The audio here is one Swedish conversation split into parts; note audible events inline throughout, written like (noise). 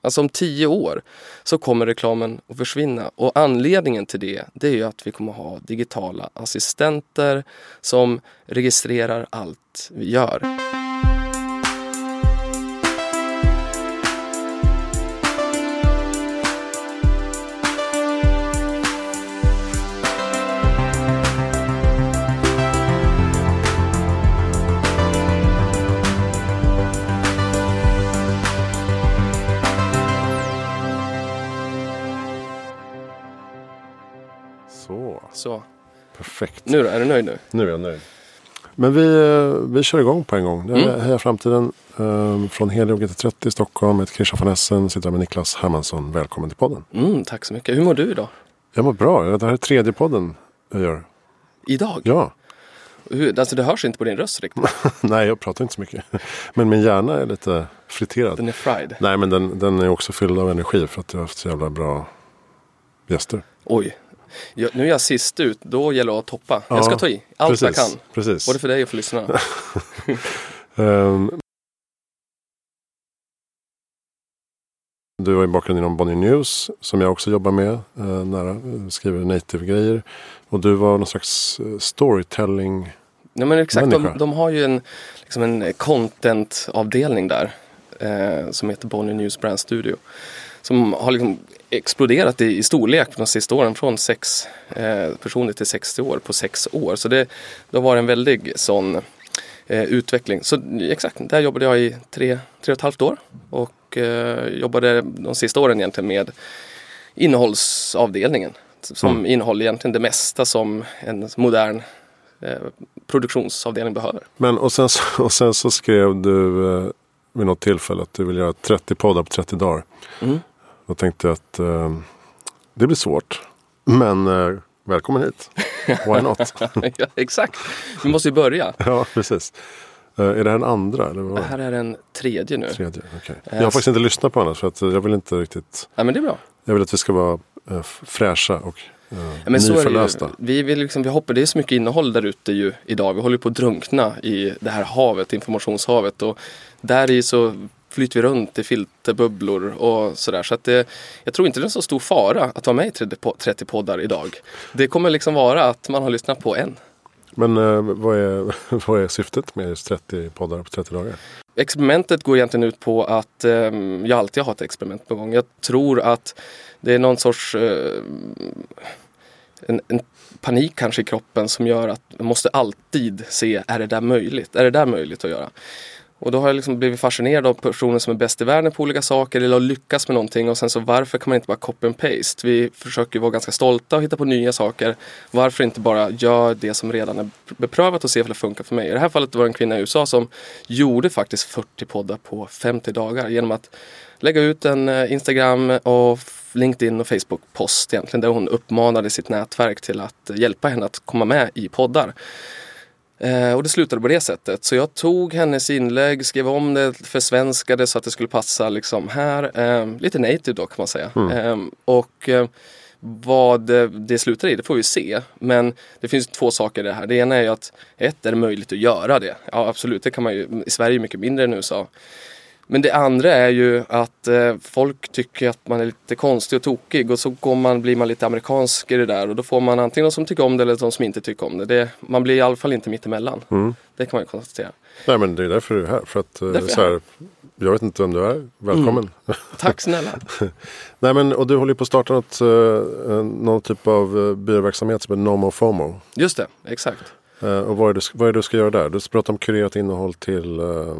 Alltså om tio år så kommer reklamen att försvinna och anledningen till det, det är ju att vi kommer ha digitala assistenter som registrerar allt vi gör. Perfekt. nu då, är du nöjd nu? Nu är jag nöjd. Men vi, eh, vi kör igång på en gång. Det är Mm. Heja Framtiden eh, från Helio GT30 i Stockholm. Jag heter Christian von Essen, sitter här med Niklas Hermansson. Välkommen till podden. Mm, tack så mycket. Hur mår du idag? Jag mår bra. Det här är tredje podden jag gör. Idag? Ja, Hur, alltså det hörs inte på din röst riktigt. (laughs) nej jag pratar inte så mycket. Men min hjärna är lite friterad. Den är fried. Nej men den, den är också fylld av energi för att jag har haft så jävla bra gäster. Oj. Jag, nu är jag sist ut, då gäller det att toppa. Ja, jag ska ta i allt jag precis, kan. Precis. Både för dig och för lyssnarna. (laughs) (laughs) Ehm, du har ju bakgrund inom Bonnier News som jag också jobbar med eh, nära. eh, Skriver native-grejer. Och du var någon slags eh, storytelling. Nej men exakt, de, de har ju en, liksom en content-avdelning där. Eh, som heter Bonnier News Brand Studio. Som har liksom exploderat i, i storlek de sista åren. Från sex eh, personer till 60 år på sex år. Så det, det har varit en väldig sån eh, utveckling. Så exakt, där jobbade jag i tre, tre och ett halvt år. Och eh, jobbade de sista åren egentligen med innehållsavdelningen. Som Mm. innehåller egentligen det mesta som en modern eh, produktionsavdelning behöver. Men och sen, så, och sen så skrev du eh, vid något tillfälle att du vill göra 30 poddar på 30 dagar. Mm. Då tänkte jag att eh, det blir svårt. Men eh, välkommen hit. Why not? (laughs) ja, exakt, vi måste ju börja. ja, precis. Eh, är det här en andra eller vad Det här är den tredje nu. Tredje, okej. Eh, Jag har faktiskt inte lyssnat på annars för att jag vill inte riktigt Ja, men det är bra. Jag vill att vi ska vara eh, fräscha och eh, Ja, men så är det ju. nyförlösta. Vi, vill liksom, vi hoppar, det är så mycket innehåll där ute ju idag. Vi håller på att drunkna i det här havet, informationshavet. Och där i så flyter vi runt i filterbubblor och sådär. Så att det, jag tror inte det är en så stor fara att vara med i 30, po- 30 poddar idag. Det kommer liksom vara att man har lyssnat på en. Men eh, vad, är, (laughs) vad är syftet med just 30 poddar på 30 dagar? Experimentet går egentligen ut på att eh, jag alltid har ett experiment på gång. Jag tror att det är någon sorts eh, en, en panik kanske i kroppen som gör att man måste alltid se, är det där möjligt? Är det där möjligt att göra? Och då har jag liksom blivit fascinerad av personer som är bäst i världen på olika saker eller har lyckats med någonting och sen så varför kan man inte bara copy and paste? Vi försöker vara ganska stolta och hitta på nya saker. Varför inte bara göra det som redan är beprövat och se om det funkar för mig? I det här fallet var det en kvinna i USA som gjorde faktiskt 40 poddar på 50 dagar genom att lägga ut en eh, Instagram och LinkedIn och Facebook-post egentligen där hon uppmanade sitt nätverk till att hjälpa henne att komma med i poddar. Eh, och det slutade på det sättet. Så jag tog hennes inlägg, skrev om det, försvenskade så att det skulle passa liksom här. Eh, lite native då kan man säga. Eh, och eh, vad det, det slutar i, det får vi se. Men det finns två saker i det här. Det ena är ju att ett, är det möjligt att göra det? Ja absolut, det kan man ju. I Sverige är mycket mindre än USA. Men det andra är ju att eh, folk tycker att man är lite konstig och tokig och så går man, blir man lite amerikansk i det där och då får man antingen de som tycker om det eller de som inte tycker om det. det man blir i alla fall inte mittemellan. Mm. Det kan man ju konstatera. Nej men det är därför du är här. För att, eh, är så jag här, jag vet inte vem du är. Välkommen. Tack snälla. (laughs) Nej men och du håller ju på att starta något, eh, någon typ av uh, byråverksamhet som heter Nomo FOMO. Just det, exakt. Eh, och vad är, det, vad är det du ska göra där? Du pratar om kurerat innehåll till uh,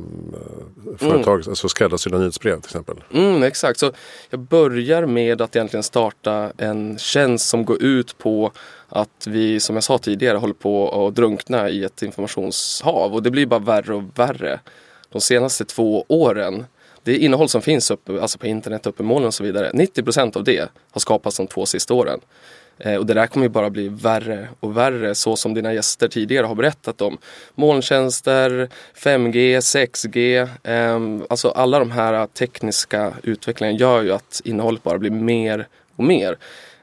företag, alltså skräddarsydda nyhetsbrev till exempel. Mm, exakt, så jag börjar med att egentligen starta en tjänst som går ut på att vi, som jag sa tidigare, håller på att drunkna i ett informationshav och det blir bara värre och värre. De senaste två åren, det innehåll som finns uppe, alltså på internet, uppe i molnen och så vidare, 90% av det har skapats de två sista åren. Eh, och det där kommer ju bara bli värre och värre så som dina gäster tidigare har berättat om. Molntjänster, 5G, 6G, eh, alltså alla de här tekniska utvecklingarna gör ju att innehållet bara blir mer och mer.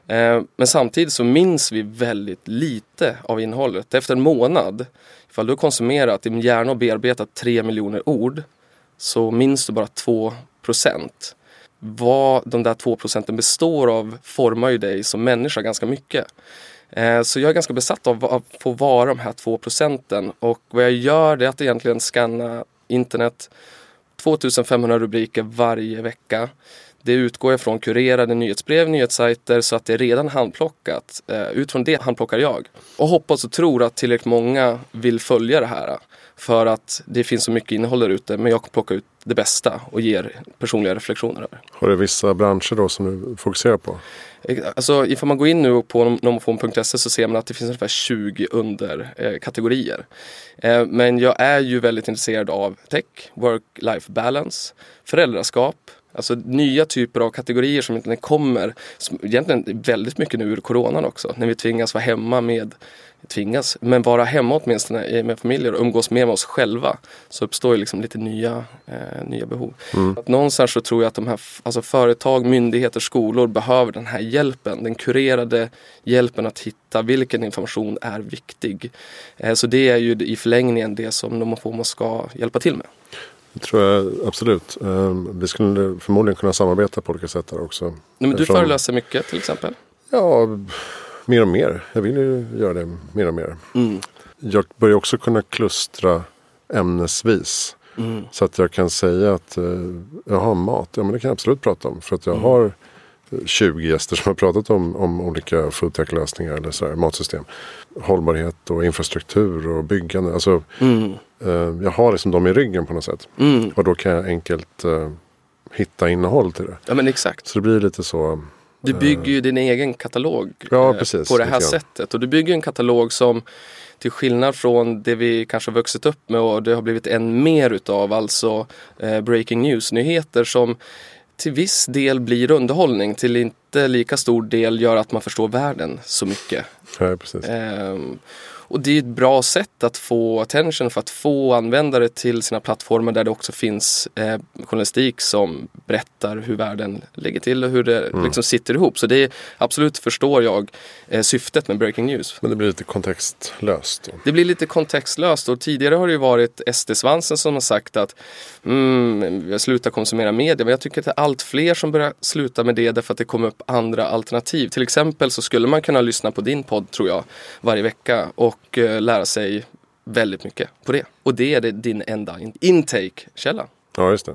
Eh, men samtidigt så minns vi väldigt lite av innehållet. Efter en månad, ifall du har konsumerat, din hjärna har bearbetat 3 miljoner ord, så minns du bara 2 procent vad de där två procenten består av formar ju dig som människa ganska mycket. Eh, så jag är ganska besatt av att få vara de här två procenten och vad jag gör det är att egentligen scanna internet 2500 rubriker varje vecka. Det utgår ifrån kurerade nyhetsbrev, nyhetssajter så att det är redan handplockat. Eh, utifrån det handplockar jag. Och hoppas och tror att tillräckligt många vill följa det här. För att det finns så mycket innehåll där ute men jag kan plocka ut det bästa och ger personliga reflektioner över. Har du vissa branscher då som du fokuserar på? Alltså ifall man går in nu på nomofon.se så ser man att det finns ungefär 20 underkategorier. Eh, men jag är ju väldigt intresserad av tech, work-life balance, föräldraskap, Alltså nya typer av kategorier som egentligen kommer, som egentligen väldigt mycket nu ur coronan också, när vi tvingas vara hemma med tvingas, men vara hemma åtminstone med familjer och umgås mer med oss själva. Så uppstår ju liksom lite nya, eh, nya behov. Mm. Att någonstans så tror jag att de här alltså företag, myndigheter, skolor behöver den här hjälpen. Den kurerade hjälpen att hitta vilken information är viktig. Eh, så det är ju i förlängningen det som Nomofomo ska hjälpa till med. Det tror jag absolut. Ehm, vi skulle förmodligen kunna samarbeta på olika sätt där också. Nej, men du föreläser mycket till exempel? Ja, mer och mer. Jag vill ju göra det mer och mer. Mm. Jag börjar också kunna klustra ämnesvis. Mm. Så att jag kan säga att uh, jag har mat. Ja men det kan jag absolut prata om. För att jag mm. har 20 gäster som har pratat om, om olika foodtech-lösningar eller så här, matsystem. Hållbarhet och infrastruktur och byggande. Alltså, mm. uh, jag har liksom dem i ryggen på något sätt. Mm. Och då kan jag enkelt uh, hitta innehåll till det. Ja men exakt. Så det blir lite så du bygger ju din egen katalog ja, eh, precis, på det här sättet. Och du bygger en katalog som till skillnad från det vi kanske har vuxit upp med och det har blivit än mer utav, alltså eh, breaking news-nyheter som till viss del blir underhållning, till inte lika stor del gör att man förstår världen så mycket. Ja, precis. Eh, och det är ett bra sätt att få attention för att få användare till sina plattformar där det också finns eh, journalistik som berättar hur världen ligger till och hur det mm. liksom sitter ihop. Så det är absolut, förstår jag, eh, syftet med Breaking News. Men det blir lite kontextlöst? Det blir lite kontextlöst och tidigare har det ju varit SD-svansen som har sagt att mm, jag slutar konsumera media. Men jag tycker att det är allt fler som börjar sluta med det därför att det kommer upp andra alternativ. Till exempel så skulle man kunna lyssna på din podd tror jag varje vecka och och eh, lära sig väldigt mycket på det. Och det är det din enda intake-källa. Ja, just det.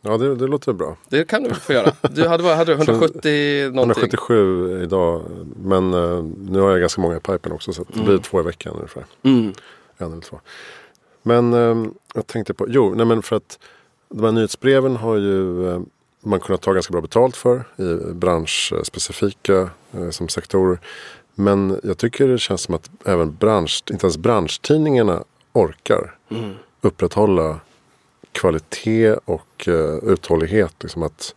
Ja, det, det låter bra. Det kan du få göra. Du hade, hade 170 någonting. 177 idag. Men uh, nu har jag ganska många i pipen också. Så det mm. blir två i veckan ungefär. Mm. En eller två. Men uh, jag tänkte på, jo, nej men för att de här nyhetsbreven har ju uh, man kunnat ta ganska bra betalt för i branschspecifika som sektorer. Men jag tycker det känns som att även bransch, inte ens branschtidningarna orkar mm. upprätthålla kvalitet och uh, uthållighet. Liksom att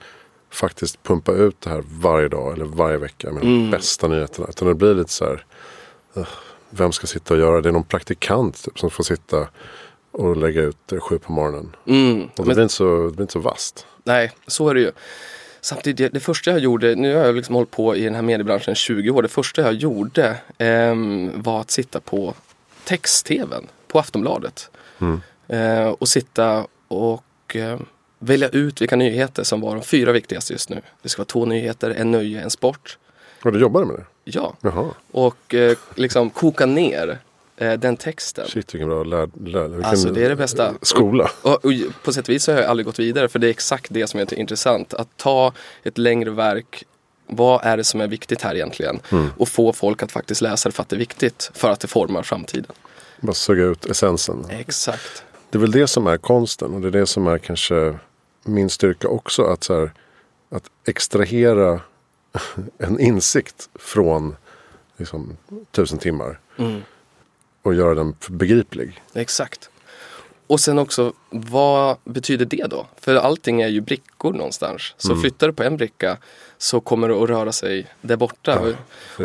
faktiskt pumpa ut det här varje dag eller varje vecka med mm. de bästa nyheterna. Utan det blir lite så här, uh, vem ska sitta och göra det? är någon praktikant typ, som får sitta och lägga ut uh, sju på morgonen. Mm. Och det, Men... blir inte så, det blir inte så vast. Nej, så är det ju. Samtidigt, det första jag gjorde, nu har jag liksom hållit på i den här mediebranschen 20 år. Det första jag gjorde eh, var att sitta på text-tvn på Aftonbladet. Mm. Eh, och sitta och eh, välja ut vilka nyheter som var de fyra viktigaste just nu. Det ska vara två nyheter, en nöje, en sport. Och du jobbade med det? Ja. Jaha. Och eh, liksom koka ner den texten. Shit vilken bra lär, lär, alltså det är det bästa. Skola. Och, och, och, på sätt och vis har jag aldrig gått vidare för det är exakt det som är intressant. Att ta ett längre verk vad är det som är viktigt här egentligen? Mm. Och få folk att faktiskt läsa det för att det är viktigt. För att det formar framtiden. Bara suga ut essensen. Exakt. Det är väl det som är konsten och det är det som är kanske min styrka också. Att, så här, att extrahera (laughs) en insikt från liksom, tusen timmar. Mm och göra den begriplig. Exakt. Och sen också, vad betyder det då? För allting är ju brickor någonstans. Så mm. flyttar du på en bricka så kommer det att röra sig där borta. Ja,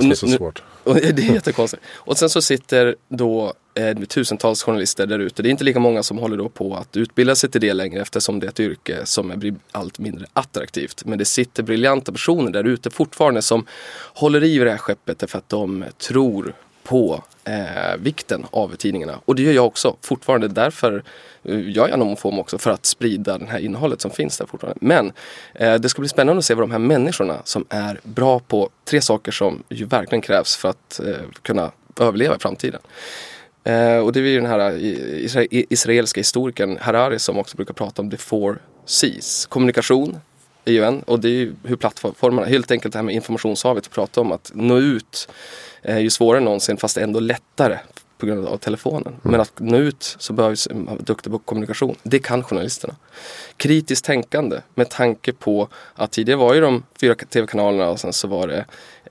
det är så nu, svårt. (laughs) Och det är (laughs) jättekonstigt. Och sen så sitter då eh, tusentals journalister där ute. Det är inte lika många som håller då på att utbilda sig till det längre eftersom det är ett yrke som är allt mindre attraktivt. Men det sitter briljanta personer där ute fortfarande som håller i det här skeppet för att de tror på eh, vikten av tidningarna. Och det gör jag också fortfarande. Därför eh, gör jag Nomofom också för att sprida det här innehållet som finns där fortfarande. Men eh, det ska bli spännande att se vad de här människorna som är bra på tre saker som ju verkligen krävs för att eh, kunna överleva i framtiden. Eh, och det är ju den här eh, israeliska historikern Harari som också brukar prata om the four Cs. Kommunikation är ju en och det är ju hur plattformarna, helt enkelt det här med informationshavet pratar om, att nå ut är ju svårare än någonsin fast ändå lättare på grund av telefonen. Mm. Men att nå ut så behövs duktig på kommunikation. Det kan journalisterna. Kritiskt tänkande med tanke på att tidigare var ju de fyra tv-kanalerna och sen så var det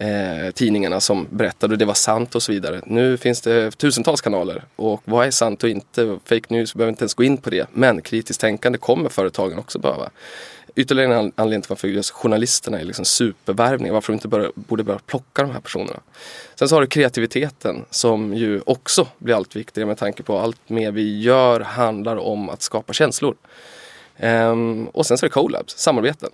eh, tidningarna som berättade och det var sant och så vidare. Nu finns det tusentals kanaler och vad är sant och inte? Fake news, behöver inte ens gå in på det. Men kritiskt tänkande kommer företagen också behöva ytterligare en anledning till varför just journalisterna är liksom supervärvningar. Varför de inte bör, borde börja plocka de här personerna. Sen så har du kreativiteten som ju också blir allt viktigare med tanke på allt mer vi gör handlar om att skapa känslor. Um, och sen så är det collabs, samarbeten.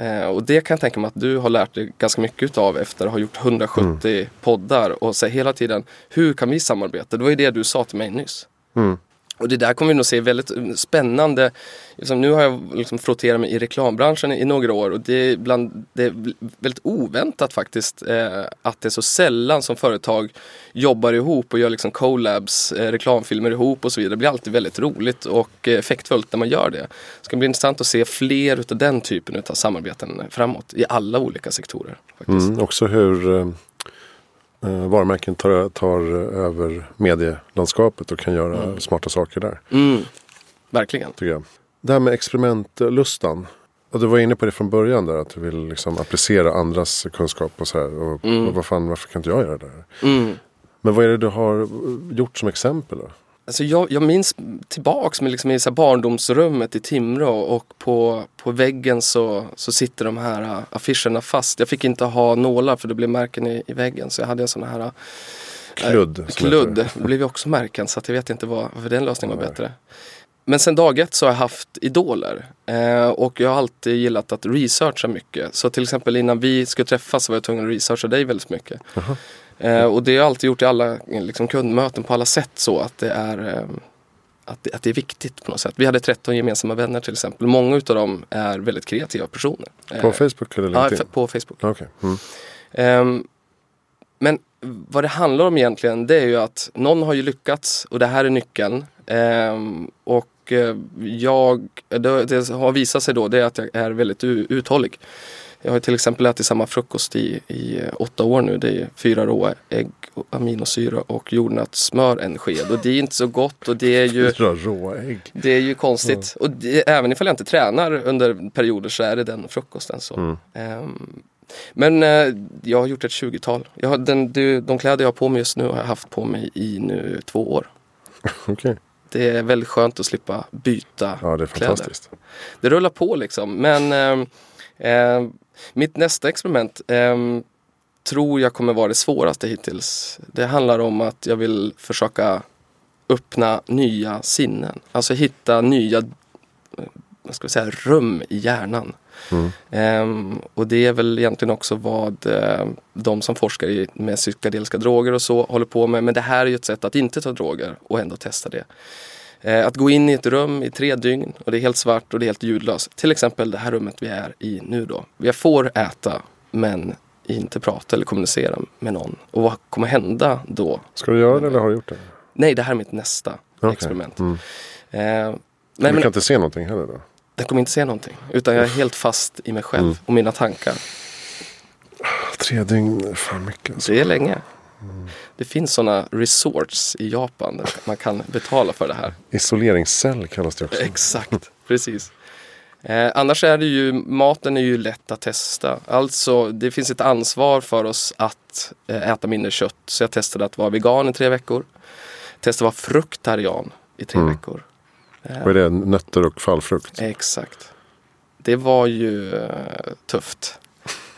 Uh, och det kan jag tänka mig att du har lärt dig ganska mycket utav efter att ha gjort 170 mm. poddar och så hela tiden hur kan vi samarbeta? Det var ju det du sa till mig nyss. Mm. Och det där kommer vi nog se väldigt eh, spännande. Liksom, nu har jag liksom frotterat mig i reklambranschen i några år och det är, bland, det är väldigt oväntat faktiskt eh, att det är så sällan som företag jobbar ihop och gör liksom collabs, eh, reklamfilmer ihop och så vidare. Det blir alltid väldigt roligt och eh, effektfullt när man gör det. Det ska bli intressant att se fler utav den typen av samarbeten framåt i alla olika sektorer. Faktiskt. Mm, också hur eh, eh, varumärken tar, tar över medielandskapet och kan göra mm. smarta saker där. Mm. Verkligen. Tycker jag. Det här med experimentlustan. Och du var inne på det från början där att du vill liksom applicera andras kunskap och så här. Och, mm. och vad fan, varför kan inte jag göra det? Mm. Men vad är det du har gjort som exempel då? Alltså jag, jag minns tillbaks med liksom i så barndomsrummet i Timrå och på, på väggen så, så sitter de här uh, affischerna fast. Jag fick inte ha nålar för det blev märken i, i väggen så jag hade en sån här uh, Kludd. Äh, kludd. Det blev ju också märken så att jag vet inte vad, varför den lösningen var bättre. Men sen dag ett så har jag haft idoler. Eh, och jag har alltid gillat att researcha mycket. Så till exempel innan vi skulle träffas så var jag tvungen att researcha dig väldigt mycket. Uh -huh. Eh, och det har jag alltid gjort i alla liksom, kundmöten på alla sätt så att det är eh, att det, att det är viktigt på något sätt. Vi hade 13 gemensamma vänner till exempel. Många utav dem är väldigt kreativa personer. På eh, Facebook eller LinkedIn? Ja, på Facebook. Okay. Mm. Ehm, men vad det handlar om egentligen det är ju att någon har ju lyckats och det här är nyckeln. Ehm, och eh, jag, det, det, har visat sig då det är att jag är väldigt uthållig. Jag har till exempel ätit samma frukost i, i åtta år nu. Det är fyra råa ägg, aminosyra och jordnötssmör en sked. Och det är inte så gott och det är ju... Fyra råa ägg? Det är ju konstigt. Mm. Och det, även ifall jag inte tränar under perioder så är det den frukosten. Så. Mm. Um, men uh, jag har gjort ett tjugotal. Jag den, de, de kläder jag har på mig just nu har jag haft på mig i nu två år. (laughs) okay. Det är väldigt skönt att slippa byta Ja, det är fantastiskt. Kläder. Det rullar på liksom. Men uh, uh, mitt nästa experiment eh, tror jag kommer vara det svåraste hittills. Det handlar om att jag vill försöka öppna nya sinnen. Alltså hitta nya eh, vad ska vi säga, rum i hjärnan. Mm. Um, och det är väl egentligen också vad uh, de som forskar i, med psykedeliska droger och så håller på med. Men det här är ju ett sätt att inte ta droger och ändå testa det. Uh, att gå in i ett rum i tre dygn och det är helt svart och det är helt ljudlöst. Till exempel det här rummet vi är i nu då. Vi får äta men inte prata eller kommunicera med någon. Och vad kommer hända då? Ska du göra det eller har du gjort det? Nej, det här är mitt nästa okay. experiment. Mm. Uh, men, du kan men, inte se någonting heller då? Den kommer inte se någonting. Utan jag är helt fast i mig själv mm. och mina tankar. Tre dygn är fan mycket. Alltså. Det är länge. Mm. Det finns sådana resorts i Japan där man kan betala för det här. Isoleringscell kallas det också. Exakt, precis. Eh, annars är det ju, maten är ju lätt att testa. Alltså det finns ett ansvar för oss att eh, äta mindre kött. Så jag testade att vara vegan i tre veckor. Testade att vara fruktarian i tre mm. veckor. Vad är det? Nötter och fallfrukt? Exakt. Det var ju uh, tufft.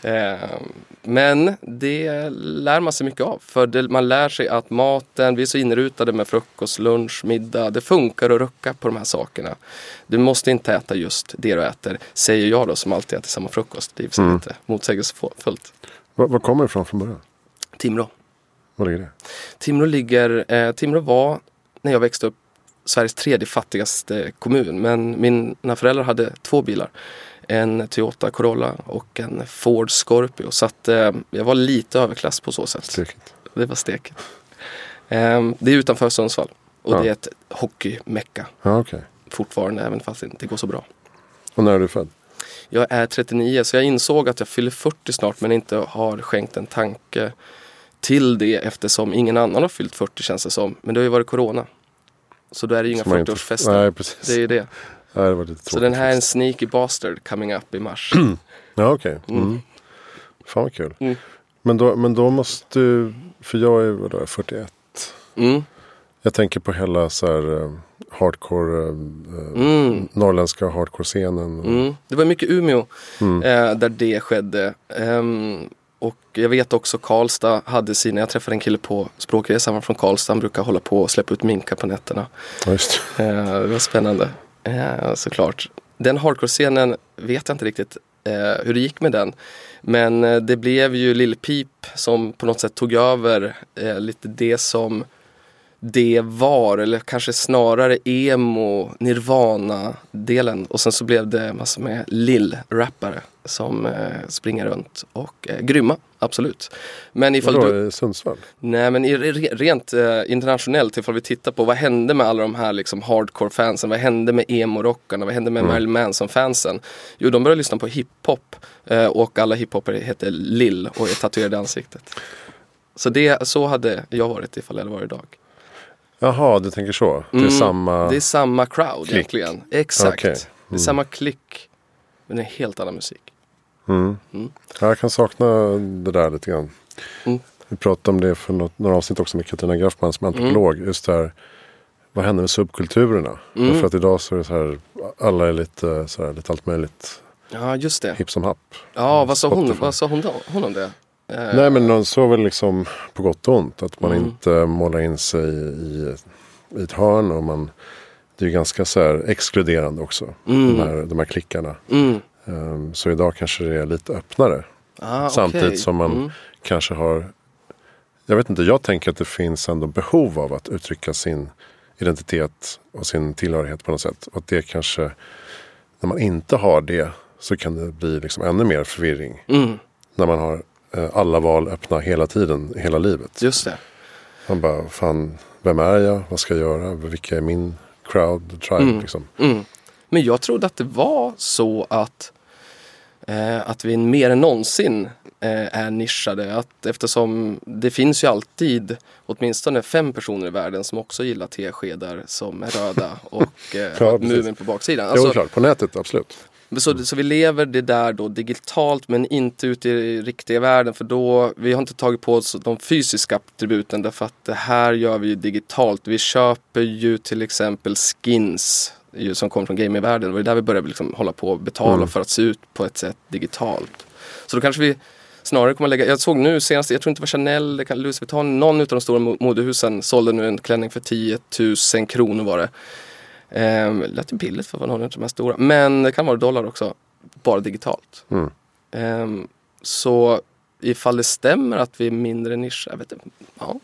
Uh, men det lär man sig mycket av. För det, man lär sig att maten, vi är så inrutade med frukost, lunch, middag. Det funkar att rucka på de här sakerna. Du måste inte äta just det du äter, säger jag då som alltid äter samma frukost. Det är mm. inte motsägelsefullt. Var, var kommer det ifrån från början? Timrå. Var ligger det? Timrå ligger, eh, Timrå var när jag växte upp Sveriges tredje fattigaste kommun. Men mina föräldrar hade två bilar. En Toyota Corolla och en Ford Scorpio. Så att eh, jag var lite överklass på så sätt. Stekigt. Det var steket. Eh, det är utanför Sundsvall. Och Ja. det är ett hockeymecka Ja, okej. fortfarande, även fast det inte går så bra. Och när är du född? Jag är 39 så jag insåg att jag fyller 40 snart men inte har skänkt en tanke till det eftersom ingen annan har fyllt 40 känns det som. Men det har ju varit Corona. Så då är det ju inga Som man inte- 40-årsfester. Nej, precis. Det är ju det. Nej, det var lite Så tråkigt den här är en sneaky bastard coming up i mars. (clears throat) Ja, okej. Mm. Fan vad kul. Mm. Men, då, men då måste du, för jag är vadå, 41. Mm. Jag tänker på hela så här eh, hardcore, eh, Mm. norrländska hardcore-scenen. Mm. Det var mycket Umeå Mm. eh, där det skedde. Ehm, och jag vet också Karlstad hade sina, jag träffade en kille på språkresan, han var från Karlstad, han brukar hålla på och släppa ut minkar på nätterna. Ja, just. Eh, det var spännande, eh, såklart. Den hardcore-scenen vet jag inte riktigt eh, hur det gick med den. Men eh, det blev ju Lill Peep som på något sätt tog över eh, lite det som det var, eller kanske snarare emo, nirvana-delen. Och sen så blev det massor med lill-rappare som eh, springer runt och är grymma, absolut. Men ifall Vadå, du... Sundsvall? Nej men i, re- rent eh, internationellt ifall vi tittar på vad hände med alla de här liksom hardcore-fansen? Vad hände med emo-rockarna? Vad hände med Marilyn Manson-fansen? Jo de började lyssna på hiphop eh, och alla hiphopare heter Lill och är tatuerade i ansiktet. Så, det, så hade jag varit ifall jag hade varit idag. Jaha, du tänker så? Det är Mm, samma... Det är samma crowd Klick. egentligen. Exakt. Okej. Det är samma klick. Men det är helt annan musik. Mm. Mm. Ja, jag kan sakna det där lite grann. Mm. Vi pratade om det för något, några avsnitt också med Katarina Graffman som antropolog. Just där, vad händer med subkulturerna? Mm. För att idag så är det så här, alla är lite, så här, lite allt möjligt. Ja just det. Hipp som happ. Ja vad sa hon, vad sa hon, då, hon om det? Eh, Nej men någon så väl liksom på gott och ont. Att man Mm. inte målar in sig i, i ett hörn. Och man, det är ju ganska så här exkluderande också. Mm. De, här, de här klickarna. Mm. Ehm, så idag kanske det är lite öppnare. Ah, Samtidigt okej. som man Mm. kanske har Jag vet inte, jag tänker att det finns ändå behov av att uttrycka sin identitet och sin tillhörighet på något sätt. Och att det kanske När man inte har det så kan det bli liksom ännu mer förvirring. Mm. När man har alla val öppna hela tiden, hela livet. Just det. Man bara, fan, vem är jag? Vad ska jag göra? Vilka är min crowd, tribe? Mm. Liksom. Mm. Men jag trodde att det var så att, eh, att vi mer än någonsin eh, är nischade. Att eftersom det finns ju alltid åtminstone fem personer i världen som också gillar teskedar som är röda och eh, (laughs) Ja. Mumin på baksidan. jo, Alltså, klart. På nätet, absolut. Så, så vi lever det där då digitalt men inte ute i riktiga världen för då, vi har inte tagit på oss de fysiska attributen därför att det här gör vi digitalt. Vi köper ju till exempel skins ju, som kommer från gamingvärlden. Det var där vi började liksom hålla på och betala Mm. för att se ut på ett sätt digitalt. Så då kanske vi snarare kommer lägga, jag såg nu senast, jag tror inte det var Chanel, det kan, Louis Vuitton, någon av de stora mo- modehusen sålde nu en klänning för 10 000 kronor var det. Ehm, lät ju billigt för att vara någon av de här stora. Men det kan vara dollar också. Bara digitalt. Mm. Ehm, så ifall det stämmer att vi är mindre nischade. Jag vet inte. Ja.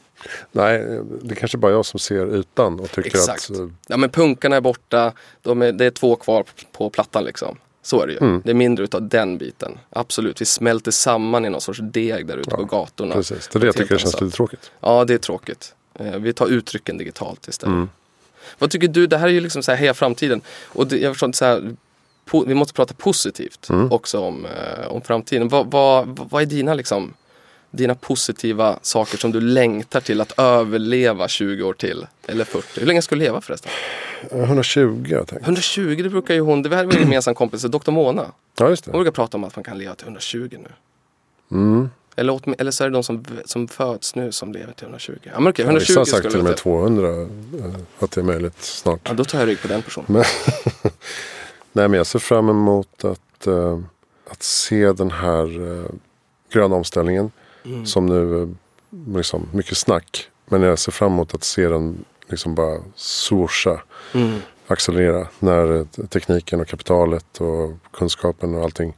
Nej, det kanske bara jag som ser utan och tycker Exakt. att eh, ja men punkarna är borta. De är, det är två kvar på plattan liksom. Så är det ju. Mm. Det är mindre utav den biten. Absolut. Vi smälter samman i någon sorts deg där ute Ja, på gatorna. precis. Det är det jag tycker helt känns lite tråkigt. Ja, det är tråkigt. Eh, Vi tar uttrycken digitalt istället. Mm. Vad tycker du? Det här är ju liksom så här heja framtiden. Och det, jag förstår inte så här, po, vi måste prata positivt Mm. också om, eh, om framtiden. Vad, vad, vad är dina liksom dina positiva saker som du längtar till att överleva 20 år till? Eller 40? Hur länge ska du leva förresten? 120 har jag tänkt. 120 det brukar ju hon, det här är min gemensam kompis, Dr. Mona. Ja, just Hon det. brukar prata om att man kan leva till 120 nu. Mm. Eller, åt, eller så är det de som, som föds nu som lever till 120. Ja men okej, Ja, 120 Vissa har sagt till och med till. 200 eh, att det är möjligt snart. Ja, då tar jag rygg på den personen. Men, (laughs) nej, men jag ser fram emot att, eh, att se den här eh, gröna omställningen. Mm. Som nu, liksom, mycket snack. Men jag ser fram emot att se den liksom bara swoosha, Mm. accelerera. När tekniken och kapitalet och kunskapen och allting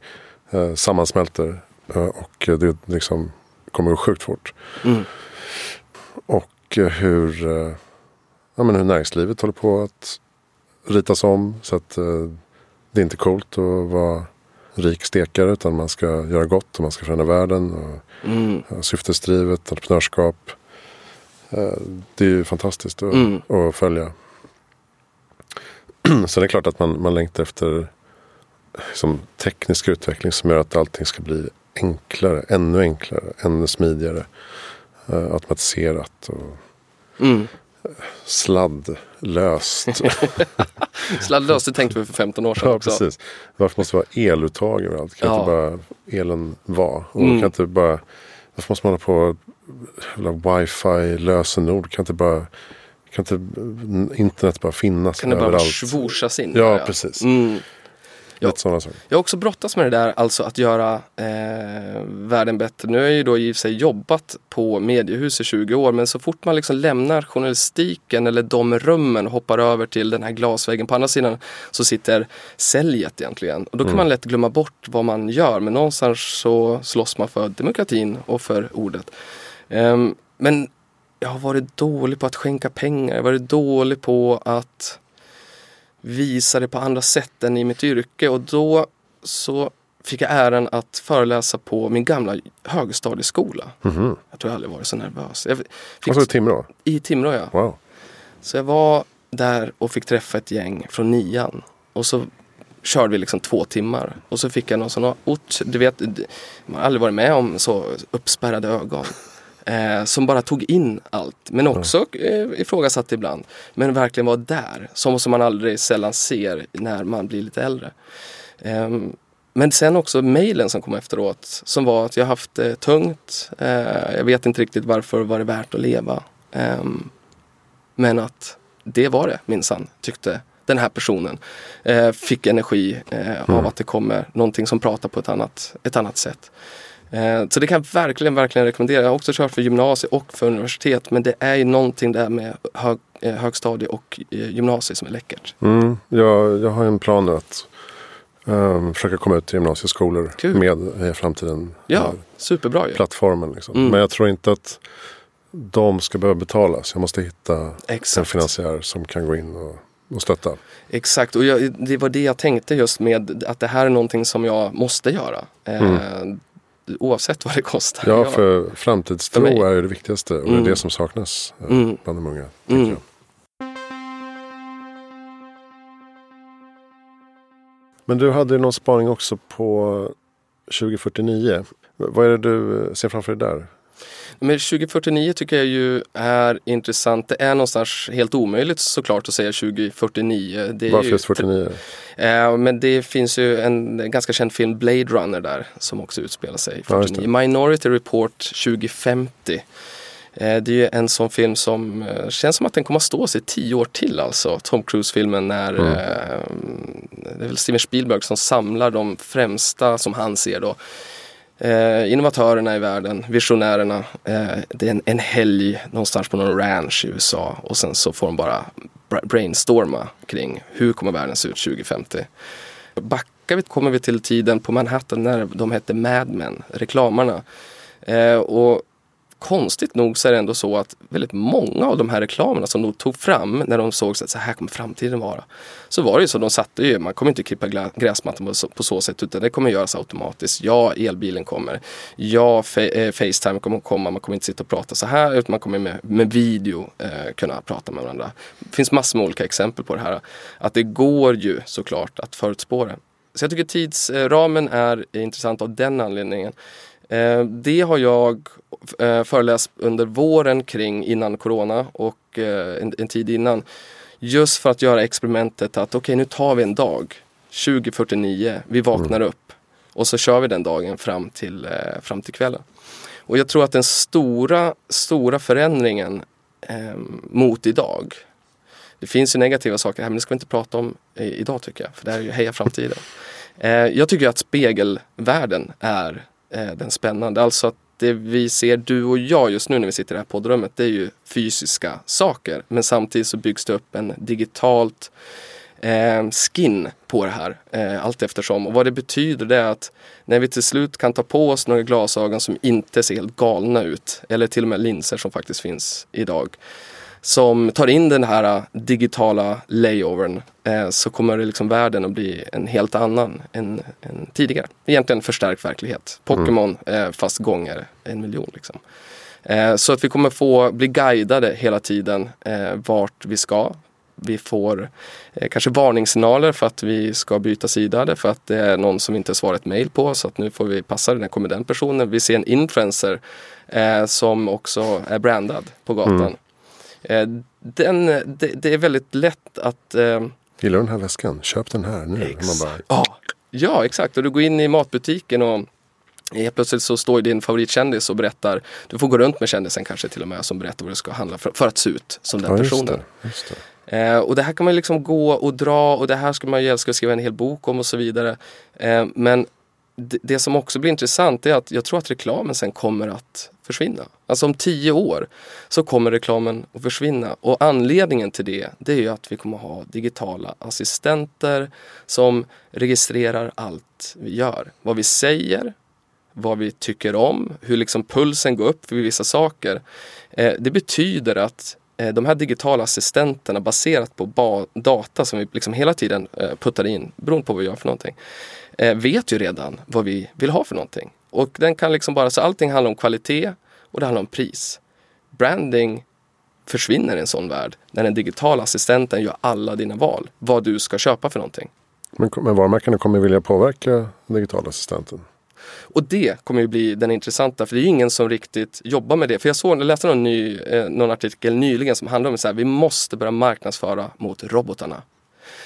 eh, sammansmälter. Eh, och eh, det liksom kommer gå sjukt fort. Mm. och hur, eh, ja, men hur näringslivet håller på att ritas om. Så att eh, det är inte coolt att vara rik stekare utan man ska göra gott och man ska förändra världen. Och, Mm. Syftesdrivet, entreprenörskap. Eh, Det är ju fantastiskt att, Mm. att följa. (clears throat) Sen är det klart att man, man längtar efter liksom, teknisk utveckling som gör att allting ska bli enklare, ännu enklare, ännu smidigare. eh, automatiserat och Mm. sladdlöst. (laughs) Sladdlöst, det tänkte vi för 15 år sedan ja, också. precis. Varför måste det vara eluttag överallt? Kan Ja. inte bara elen vara? Och Mm. kan inte bara, varför måste man hålla på jävla wifi lösenord? Kan inte bara kan inte internet bara finnas Kan det bara överallt? svorsas in? Ja, där, precis. Mm. Ja. Lite sådana saker. Jag har också brottats med det där, alltså att göra eh, världen bättre. Nu har jag ju då i och för sig jobbat på mediehus i 20 år men så fort man liksom lämnar journalistiken eller de rummen och hoppar över till den här glasväggen på andra sidan så sitter säljet egentligen. Och då kan Mm. man lätt glömma bort vad man gör men någonstans så slåss man för demokratin och för ordet. Ehm, men jag har varit dålig på att skänka pengar, jag har varit dålig på att visa det på andra sätt än i mitt yrke och då så fick jag äran att föreläsa på min gamla högstadieskola. Mhm. Jag tror jag aldrig varit så nervös. Jag fick, Och så i Timrå? I Timrå ja. Wow. Så jag var där och fick träffa ett gäng från nian. Och så körde vi liksom två timmar. Och så fick jag någon sån ort, du vet, man har aldrig varit med om så uppspärrade ögon. Eh, som bara tog in allt. Men också eh, ifrågasatte ibland. Men verkligen var där. Som, som man aldrig sällan ser när man blir lite äldre. Ehm, men sen också mejlen som kom efteråt. Som var att jag haft det tungt. Eh, jag vet inte riktigt varför var det värt att leva. Ehm, men att det var det minsann, tyckte den här personen. Eh, fick energi eh, av Mm. att det kommer någonting som pratar på ett annat, ett annat sätt. Eh, så det kan jag verkligen, verkligen rekommendera. Jag har också kört för gymnasie och för universitet. Men det är ju någonting där med hög, eh, högstadie och eh, gymnasie som är läckert. Mm, jag, jag har en plan nu att ehm, försöka komma ut till gymnasieskolor Kul. med i framtiden. Ja, superbra ju. Plattformen liksom. Mm. Men jag tror inte att de ska behöva betalas. Jag måste hitta en Exakt. finansiär som kan gå in och, och stötta. Exakt, och jag, det var det jag tänkte just med att det här är någonting som jag måste göra. Eh, Oavsett vad det kostar. Ja, för framtidstro För är det viktigaste och det Mm. är det som saknas eh, Mm. bland de unga. Mm. Men du hade ju någon spaning också på 2049. V- Vad är det du eh, ser framför dig där? Men 2049 tycker jag ju är intressant. Det är någonstans helt omöjligt såklart att säga 2049. Det Varför ju, just 49? Eh, men det finns ju en ganska känd film, Blade Runner där, som också utspelar sig Ja, just 49. Minority Report 2050. Eh, det är ju en sån film som eh, känns som att den kommer att stå sig tio år till alltså. Tom Cruise-filmen när Mm. eh, det är väl Steven Spielberg som samlar de främsta som han ser då. Eh, innovatörerna i världen, visionärerna. Eh, det är en, en helg någonstans på någon ranch i USA och sen så får de bara brainstorma kring hur kommer världen se ut 2050. Backar vi kommer vi till tiden på Manhattan när de hette Mad Men, reklamarna. Eh, och konstigt nog så är det ändå så att väldigt många av de här reklamerna som de tog fram när de såg att så här kommer framtiden vara. Så var det ju så, de satte ju, man kommer inte klippa gräsmattan på så, sätt utan det kommer göras automatiskt. Ja, elbilen kommer. Ja, eh, Facetime kommer komma, man kommer inte sitta och prata så här utan man kommer med, med video eh, kunna prata med varandra. Det finns massor med olika exempel på det här. Att det går ju såklart att förutspå det. Så jag tycker tidsramen är intressant av den anledningen. Eh, Det har jag eh, föreläst under våren kring innan corona och eh, en, en tid innan. Just för att göra experimentet att okej nu tar vi en dag 2049, vi vaknar upp och så kör vi den dagen fram till, fram till kvällen. Och jag tror att den stora, stora förändringen eh, mot idag det finns ju negativa saker här men det ska vi inte prata om idag tycker jag. För det här är ju Heja Framtiden. Eh, jag tycker att spegelvärlden är Eh, den spännande. Alltså att det vi ser du och jag just nu när vi sitter i det här poddrummet det är ju fysiska saker. Men samtidigt så byggs det upp en digitalt eh, skin på det här eh, allt eftersom. Och vad det betyder det är att när vi till slut kan ta på oss några glasögon som inte ser helt galna ut eller till och med linser som faktiskt finns idag som tar in den här digitala layovern eh, så kommer det liksom världen att bli en helt annan än, än tidigare. Egentligen förstärkt verklighet. Pokémon mm. eh, fast gånger en miljon. Liksom. Eh, så att vi kommer få bli guidade hela tiden vart vi ska. Vi får kanske varningssignaler för att vi ska byta sida för att det är någon som inte svarar ett mail på så att nu får vi passa, när kommer den personen? Vi ser en influencer som också är brandad på gatan. Mm. Eh, den, det, det, är väldigt lätt att... Eh, Gillar du den här väskan? Köp den här nu. Exakt. Man bara... ja, ja, exakt. Och du går in i matbutiken och Helt plötsligt så står din favoritkändis och berättar, du får gå runt med kändisen kanske till och med som berättar vad du ska handla för, för att se ut som den ja, personen. Det, just det. Eh, och det här kan man liksom gå och dra och det här ska man ju älska att skriva en hel bok om och så vidare. Eh, men det, det, som också blir intressant är att jag tror att reklamen sen kommer att försvinna. Alltså om tio år så kommer reklamen att försvinna och anledningen till det, det är ju att vi kommer att ha digitala assistenter som registrerar allt vi gör. Vad vi säger, vad vi tycker om, hur liksom pulsen går upp för vissa saker. Eh, det betyder att eh, de här digitala assistenterna baserat på data som vi liksom hela tiden eh, puttar in beroende på vad vi gör för någonting vet ju redan vad vi vill ha för någonting. Och den kan liksom bara, så allting handlar om kvalitet och det handlar om pris. Branding försvinner i en sån värld när den digitala assistenten gör alla dina val. Vad du ska köpa för någonting. Men, men varumärkena kommer vilja påverka digitala assistenten? Och det kommer ju bli den intressanta för det är ju ingen som riktigt jobbar med det. För jag såg, jag läste någon, ny, eh, någon artikel nyligen som handlar om att vi måste börja marknadsföra mot robotarna.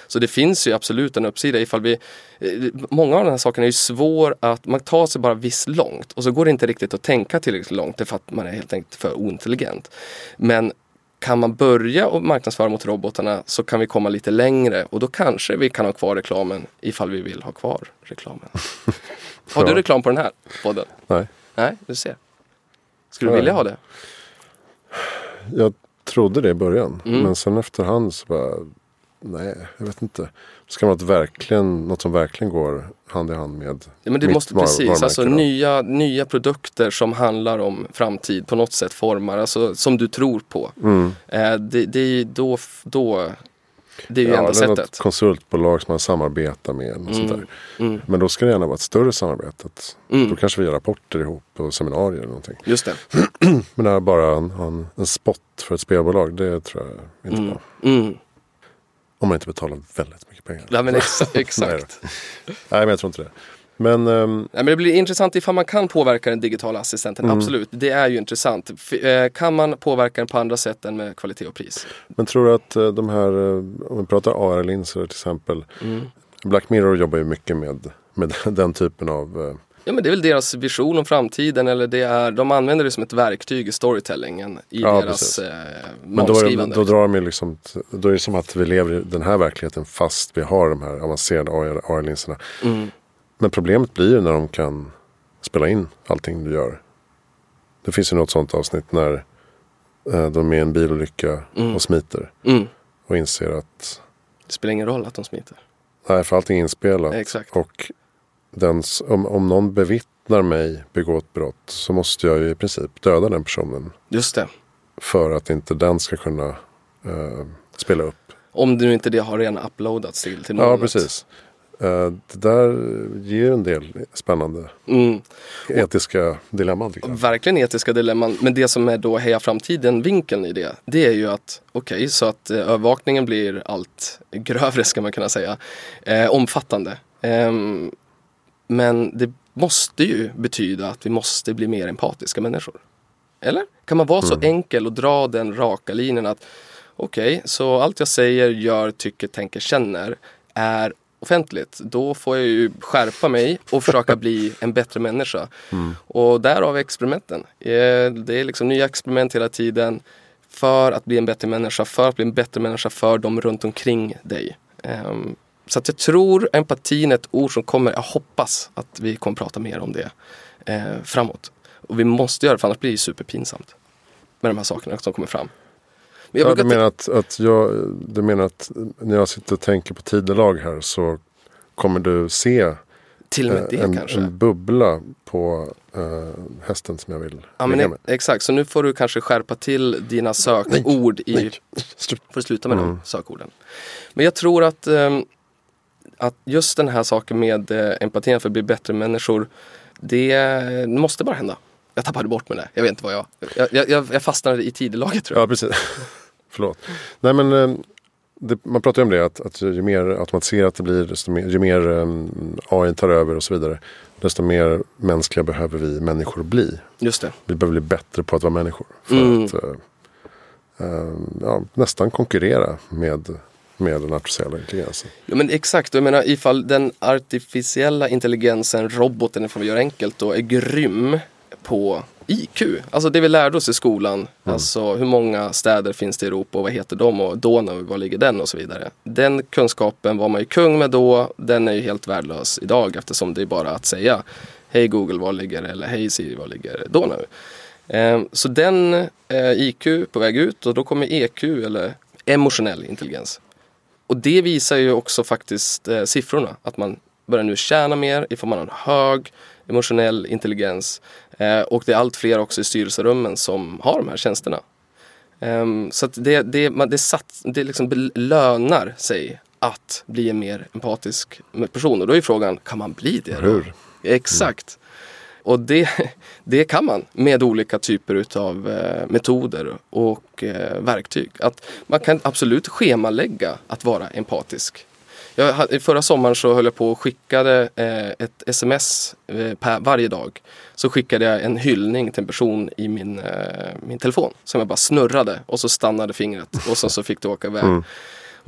Så det finns ju absolut en uppsida ifall vi eh, Många av de här sakerna är ju svår att, man tar sig bara visst långt och så går det inte riktigt att tänka tillräckligt långt för att man är helt enkelt för ointelligent. Men kan man börja och marknadsföra mot robotarna så kan vi komma lite längre och då kanske vi kan ha kvar reklamen ifall vi vill ha kvar reklamen. (laughs) Har du reklam på den här podden? Nej. Nej, du ser. Skulle du vilja ha det? Jag trodde det i början. Mm. Men sen efterhand så bara Nej, jag vet inte. Ska något, verkligen, något som verkligen går hand i hand med ja, men det måste var, Precis, alltså nya, nya produkter som handlar om framtid på något sätt formar, alltså som du tror på. Mm. Eh, det, det är då, då det är ju ja, enda sättet. Något konsultbolag som man samarbetar med. Och mm. sånt där. Mm. Men då ska det gärna vara ett större samarbete. Mm. Då kanske vi gör rapporter ihop på seminarier eller någonting. Just det. (clears throat) Men det här bara en, en, en spot för ett spelbolag, det tror jag inte mm. på. Om man inte betalar väldigt mycket pengar. Ja men exakt. (laughs) exakt. Nej, men jag tror inte det. Men, um... Nej, men det blir intressant ifall man kan påverka den digitala assistenten. Mm. Absolut, det är ju intressant. Eh, kan man påverka den på andra sätt än med kvalitet och pris? Men tror du att uh, de här, uh, om vi pratar AR-linser till exempel. Mm. Black Mirror jobbar ju mycket med, med (laughs) den typen av Ja men det är väl deras vision om framtiden eller det är, de använder det som ett verktyg i storytellingen i ja, deras eh, Men då, är, då drar de ju liksom, då är det som att vi lever i den här verkligheten fast vi har de här avancerade AR-linserna. Mm. Men problemet blir ju när de kan spela in allting du gör. Det finns ju något sånt avsnitt när eh, de är i en bilolycka mm. och smiter. Mm. Och inser att det spelar ingen roll att de smiter. Nej, för allting är inspelat. Exakt. Och den, om, om någon bevittnar mig begå ett brott så måste jag ju i princip döda den personen. Just det. För att inte den ska kunna uh, spela upp. Om du inte det har redan uploadats till, till någon. Ja, precis. Uh, det där ger en del spännande mm. etiska dilemman. Verkligen etiska dilemman. Men det som är då heja framtiden vinkeln i det. Det är ju att okej, okay, så att uh, övervakningen blir allt grövre ska man kunna säga. Eh, omfattande. Um, men det måste ju betyda att vi måste bli mer empatiska människor. Eller? Kan man vara så mm. enkel och dra den raka linjen att okej, okay, så allt jag säger, gör, tycker, tänker, känner är offentligt. Då får jag ju skärpa mig och försöka bli (laughs) en bättre människa. Mm. Och därav experimenten. Eh, det är liksom nya experiment hela tiden för att bli en bättre människa, för att bli en bättre människa för dem runt omkring dig. Så att jag tror empatin är ett ord som kommer, jag hoppas att vi kommer prata mer om det eh, framåt. Och vi måste göra det för annars blir det superpinsamt. Med de här sakerna som kommer fram. Men jag Ja, du menar att, att jag, du menar att när jag sitter och tänker på tidelag här så kommer du se till och med eh, det en, kanske. en bubbla på eh, hästen som jag vill Ja, men ligga e- med. exakt, så nu får du kanske skärpa till dina sökord i... Nej. Får sluta med Mm. de sökorden. Men jag tror att, ehm, att just den här saken med eh, empatin för att bli bättre människor, det måste bara hända. Jag tappade bort med det. Jag vet inte vad jag... Jag, jag, jag fastnade i tidelaget tror jag. Ja, precis. (laughs) Förlåt. Nej, men eh, det, man pratar ju om det att, att ju mer automatiserat det blir, desto mer, ju mer um, AI tar över och så vidare, desto mer mänskliga behöver vi människor bli. Just det. Vi behöver bli bättre på att vara människor. För Mm. att eh, eh, ja, nästan konkurrera med, med den artificiella intelligensen. Ja men exakt, jag menar ifall den artificiella intelligensen, roboten ifall vi gör enkelt då, är grym på IQ. Alltså det vi lärde oss i skolan. Alltså hur många städer finns det i Europa och vad heter de och Donau, var ligger den och så vidare. Den kunskapen var man ju kung med då. Den är ju helt värdelös idag eftersom det är bara att säga Hej Google, var ligger eller Hej Siri, var ligger Donau? Eh, Så den eh, IQ på väg ut och då kommer EQ eller emotionell intelligens. Och det visar ju också faktiskt eh, siffrorna. Att man börjar nu tjäna mer ifall man har en hög emotionell intelligens. Eh, och det är allt fler också i styrelserummen som har de här tjänsterna. Ehm, så att det, det, man, det, sats, det liksom belönar sig att bli en mer empatisk person. Och då är frågan, kan man bli det? Hur? Exakt. Och det, det kan man med olika typer utav eh, metoder och eh, verktyg. Att man kan absolut schemalägga att vara empatisk. Jag, förra sommaren så höll jag på och skickade eh, ett sms eh, per, varje dag. Så skickade jag en hyllning till en person i min, eh, min telefon. Som jag bara snurrade och så stannade fingret och sen så fick det åka iväg. Mm.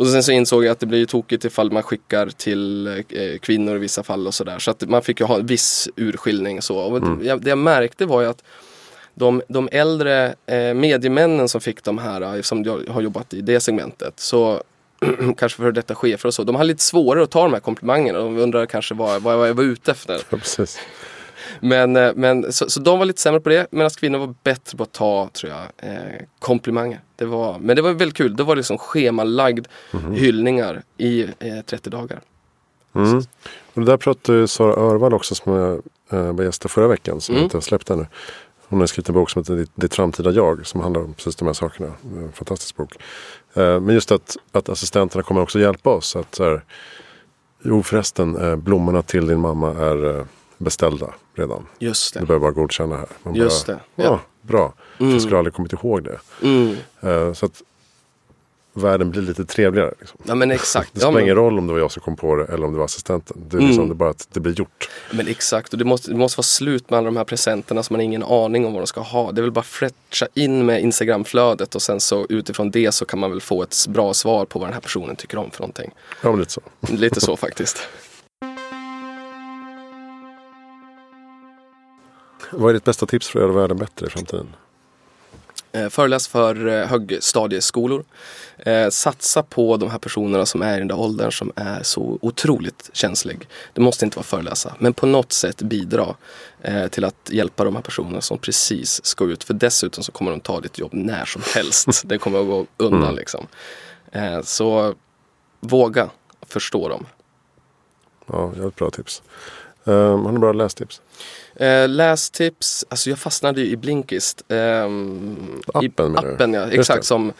Och sen så insåg jag att det blir ju tokigt ifall man skickar till eh, kvinnor i vissa fall och sådär. Så att man fick ju ha en viss urskiljning så. Och jag, det jag märkte var ju att de, de äldre eh, mediemännen som fick de här, eh, som jag har jobbat i det segmentet, så (clears throat) kanske för detta chefer och så, de har lite svårare att ta de här komplimangerna. De undrar kanske vad, vad jag var ute efter. (laughs) Ja, precis. Men, eh, men så, så de var lite sämre på det medan kvinnor var bättre på att ta, tror jag, eh, komplimanger. Det var, men det var väldigt kul. Det var liksom schemalagd hyllningar i eh, 30 dagar. Mm. Och det där pratade ju Sara Örvall också som jag eh, var gäst förra veckan som Mm. jag inte har släppt ännu. Hon har skrivit en bok som heter Ditt, framtida jag som handlar om precis de här sakerna. En fantastisk bok. Eh, men just att, att assistenterna kommer också hjälpa oss. Att så här, jo förresten, blommorna till din mamma är beställda redan. Just Du det. behöver bara godkänna här. Man Just bara, det. Ja, Ja. bra. För jag skulle aldrig kommit ihåg det. Mm. Eh, så att världen blir lite trevligare. Liksom. Ja men exakt. (laughs) Det Ja, spelar men, ingen roll om det var jag som kom på det eller om det var assistenten. Det är, liksom, Mm. det är bara att det blir gjort. men exakt. Och det måste, det måste vara slut med alla de här presenterna som man har ingen aning om vad de ska ha. Det är väl bara fräscha in med Instagramflödet och sen så utifrån det så kan man väl få ett bra svar på vad den här personen tycker om för någonting. Ja, men lite så. Lite så faktiskt. (laughs) Vad är ditt bästa tips för att göra världen bättre i framtiden? Eh, föreläs för eh, högstadieskolor. Eh, satsa på de här personerna som är i den där åldern som är så otroligt känslig. Det måste inte vara föreläsa, men på något sätt bidra till att hjälpa de här personerna som precis ska ut. För dessutom så kommer de ta ditt jobb när som helst. (laughs) Det kommer att gå undan liksom. Eh, så våga förstå dem. Ja, jag har ett bra tips. Har ni bra lästips? Eh, lästips, alltså jag fastnade ju i Blinkist. ehm, Appen i? Appen ja, exakt som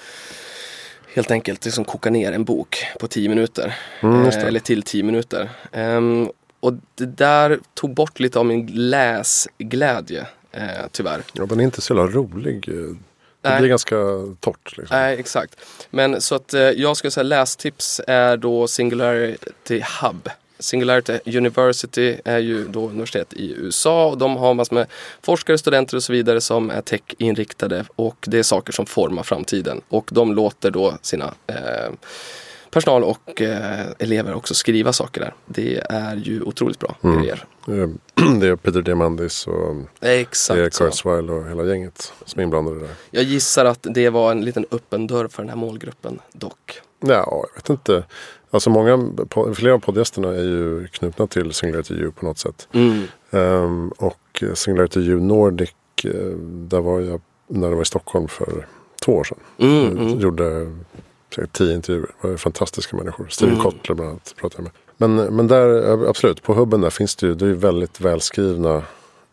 helt enkelt liksom kokar ner en bok på 10 minuter. Mm, eh, eller till 10 minuter. Ehm, och det där tog bort lite av min läsglädje eh, tyvärr. Ja, den är inte så jävla rolig. Det Nej. blir ganska torrt. Liksom. Nej, exakt. Men så att eh, jag skulle säga lästips är då Singularity Hub. Singularity University är ju då universitet i USA och de har massor med forskare, studenter och så vidare som är tech-inriktade och det är saker som formar framtiden. Och de låter då sina eh, personal och eh, elever också skriva saker där. Det är ju otroligt bra grejer. Eh, (clears throat) Det är Peter Diamandis och Exakt det är. Kurzweil och hela gänget som är inblandade där. Jag gissar att det var en liten öppen dörr för den här målgruppen dock. Ja, jag vet inte. Alltså många, flera av poddgästerna är ju knutna till Singularity U på något sätt. Mm. Ehm, och Singularity U Nordic, eh, där var jag när det var i Stockholm för två år sedan. Mm, Jag mm. gjorde säkert tio intervjuer. Det var fantastiska människor. Steven Mm. Kotler bland annat pratade jag med. Men, men där, absolut, på hubben där finns det ju, det är ju väldigt välskrivna,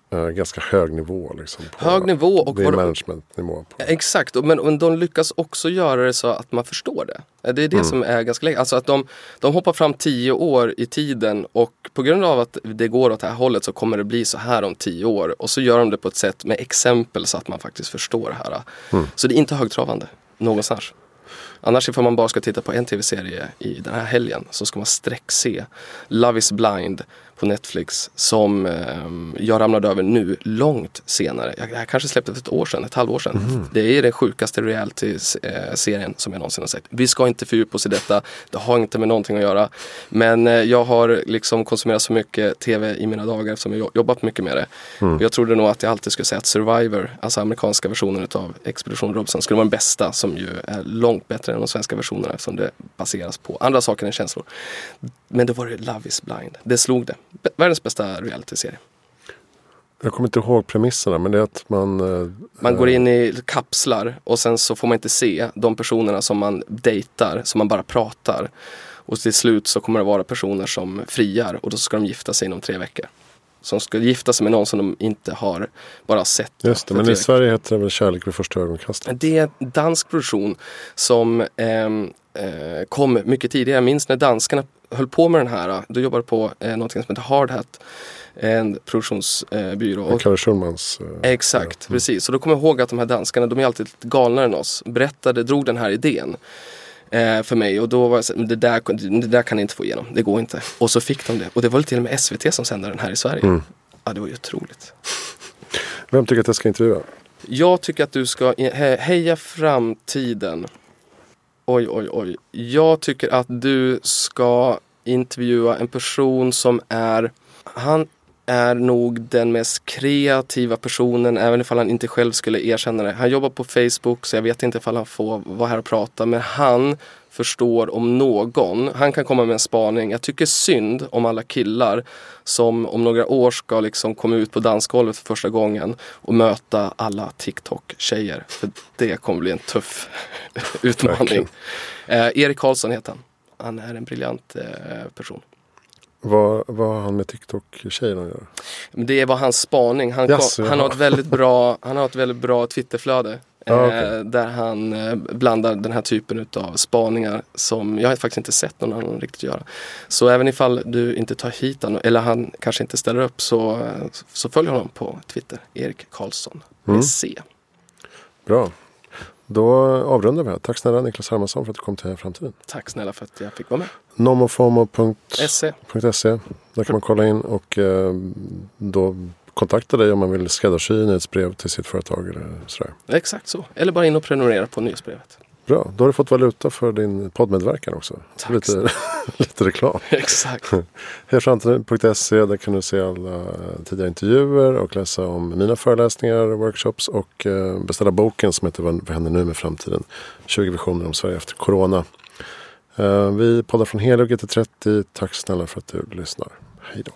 eh, ganska hög nivå. Liksom, Hög nivå och det är managementnivå. På. Exakt, men, men de lyckas också göra det så att man förstår det. Det är det Mm. som är ganska läckert. Alltså att de, de hoppar fram tio år i tiden och på grund av att det går åt det här hållet så kommer det bli så här om tio år. Och så gör de det på ett sätt med exempel så att man faktiskt förstår det här. Mm. Så det är inte högtravande någonstans. Annars ifall man bara ska titta på en tv-serie i den här helgen så ska man sträckse Love is blind på Netflix som ehm, jag ramlade över nu långt senare. Jag, jag kanske släppte för ett år sedan, ett halvår sedan. Det är den sjukaste reality-serien som jag någonsin har sett. Vi ska inte fördjupa oss i detta, det har inte med någonting att göra. Men eh, jag har liksom konsumerat så mycket tv i mina dagar eftersom jag jo- jobbat mycket med det. Och Jag trodde nog att jag alltid skulle säga att Survivor, alltså amerikanska versionen av Expedition Robinson, skulle vara den bästa som ju är långt bättre än de svenska versionerna eftersom det baseras på andra saker än känslor. Men då var det Love is blind. Det slog det. Världens bästa realityserie. Jag kommer inte ihåg premisserna men det är att man... eh, Man går in i kapslar och sen så får man inte se de personerna som man dejtar, som man bara pratar. Och till slut så kommer det vara personer som friar och då ska de gifta sig inom tre veckor. Som ska gifta sig med någon som de inte har bara sett. Just det, men i veckor. Sverige heter det väl Kärlek vid första ögonkastet. Det är en dansk produktion som ehm, eh, kom mycket tidigare. Jag minns när danskarna höll på med den här. Då jobbade på eh, något som heter Hard Hat. En produktionsbyrå. Och Kalle Schulmans... eh, Exakt, precis. Så då kommer jag ihåg att de här danskarna, de är alltid lite galnare än oss. Berättade, drog den här idén eh, för mig och då var jag så, "Men det där, det där kan ni inte få igenom, det går inte. Och så fick de det. Och det var till och med SVT som sände den här i Sverige. Ja, det var ju otroligt. Vem tycker att jag ska intervjua? Jag tycker att du ska heja framtiden. Oj, oj, oj. Jag tycker att du ska intervjua en person som är, han är nog den mest kreativa personen, även ifall han inte själv skulle erkänna det. Han jobbar på Facebook, så jag vet inte ifall han får vara här och prata, men han förstår om någon. Han kan komma med en spaning. Jag tycker synd om alla killar som om några år ska liksom komma ut på dansgolvet för första gången och möta alla TikTok-tjejer. För det kommer bli en tuff (laughs) utmaning. Eh, Erik Karlsson heter han. Han är en briljant eh, person. Vad, vad har han med TikTok-tjejerna att göra? Det var hans spaning. Han, Jaså, kom, han, har ett väldigt bra, han har ett väldigt bra Twitterflöde. Ja, eh. Där han eh, blandar den här typen av spaningar som jag faktiskt inte sett någon annan riktigt göra. Så även ifall du inte tar hit honom, eller han kanske inte ställer upp så, så följ honom på Twitter. Erik Karlsson med Mm. C. Bra. Då avrundar vi här. Tack snälla Niklas Hermansson för att du kom till Framtiden. Tack snälla för att jag fick vara med. Nomofomo.se SE. Där kan man kolla in och eh, då kontakta dig om man vill skräddarsy nyhetsbrev till sitt företag eller sådär. Exakt så. Eller bara in och prenumerera på nyhetsbrevet. Bra, då har du fått valuta för din poddmedverkan också. Tack Lite, (laughs) lite reklam. (laughs) Exakt. (laughs) Hejaframtiden.se där kan du se alla tidigare intervjuer och läsa om mina föreläsningar, workshops och eh, beställa boken som heter Vad händer nu med framtiden? 20 visioner om Sverige efter Corona. Eh, Vi poddar från Helio GT30. Tack snälla för att du lyssnar. Hej då.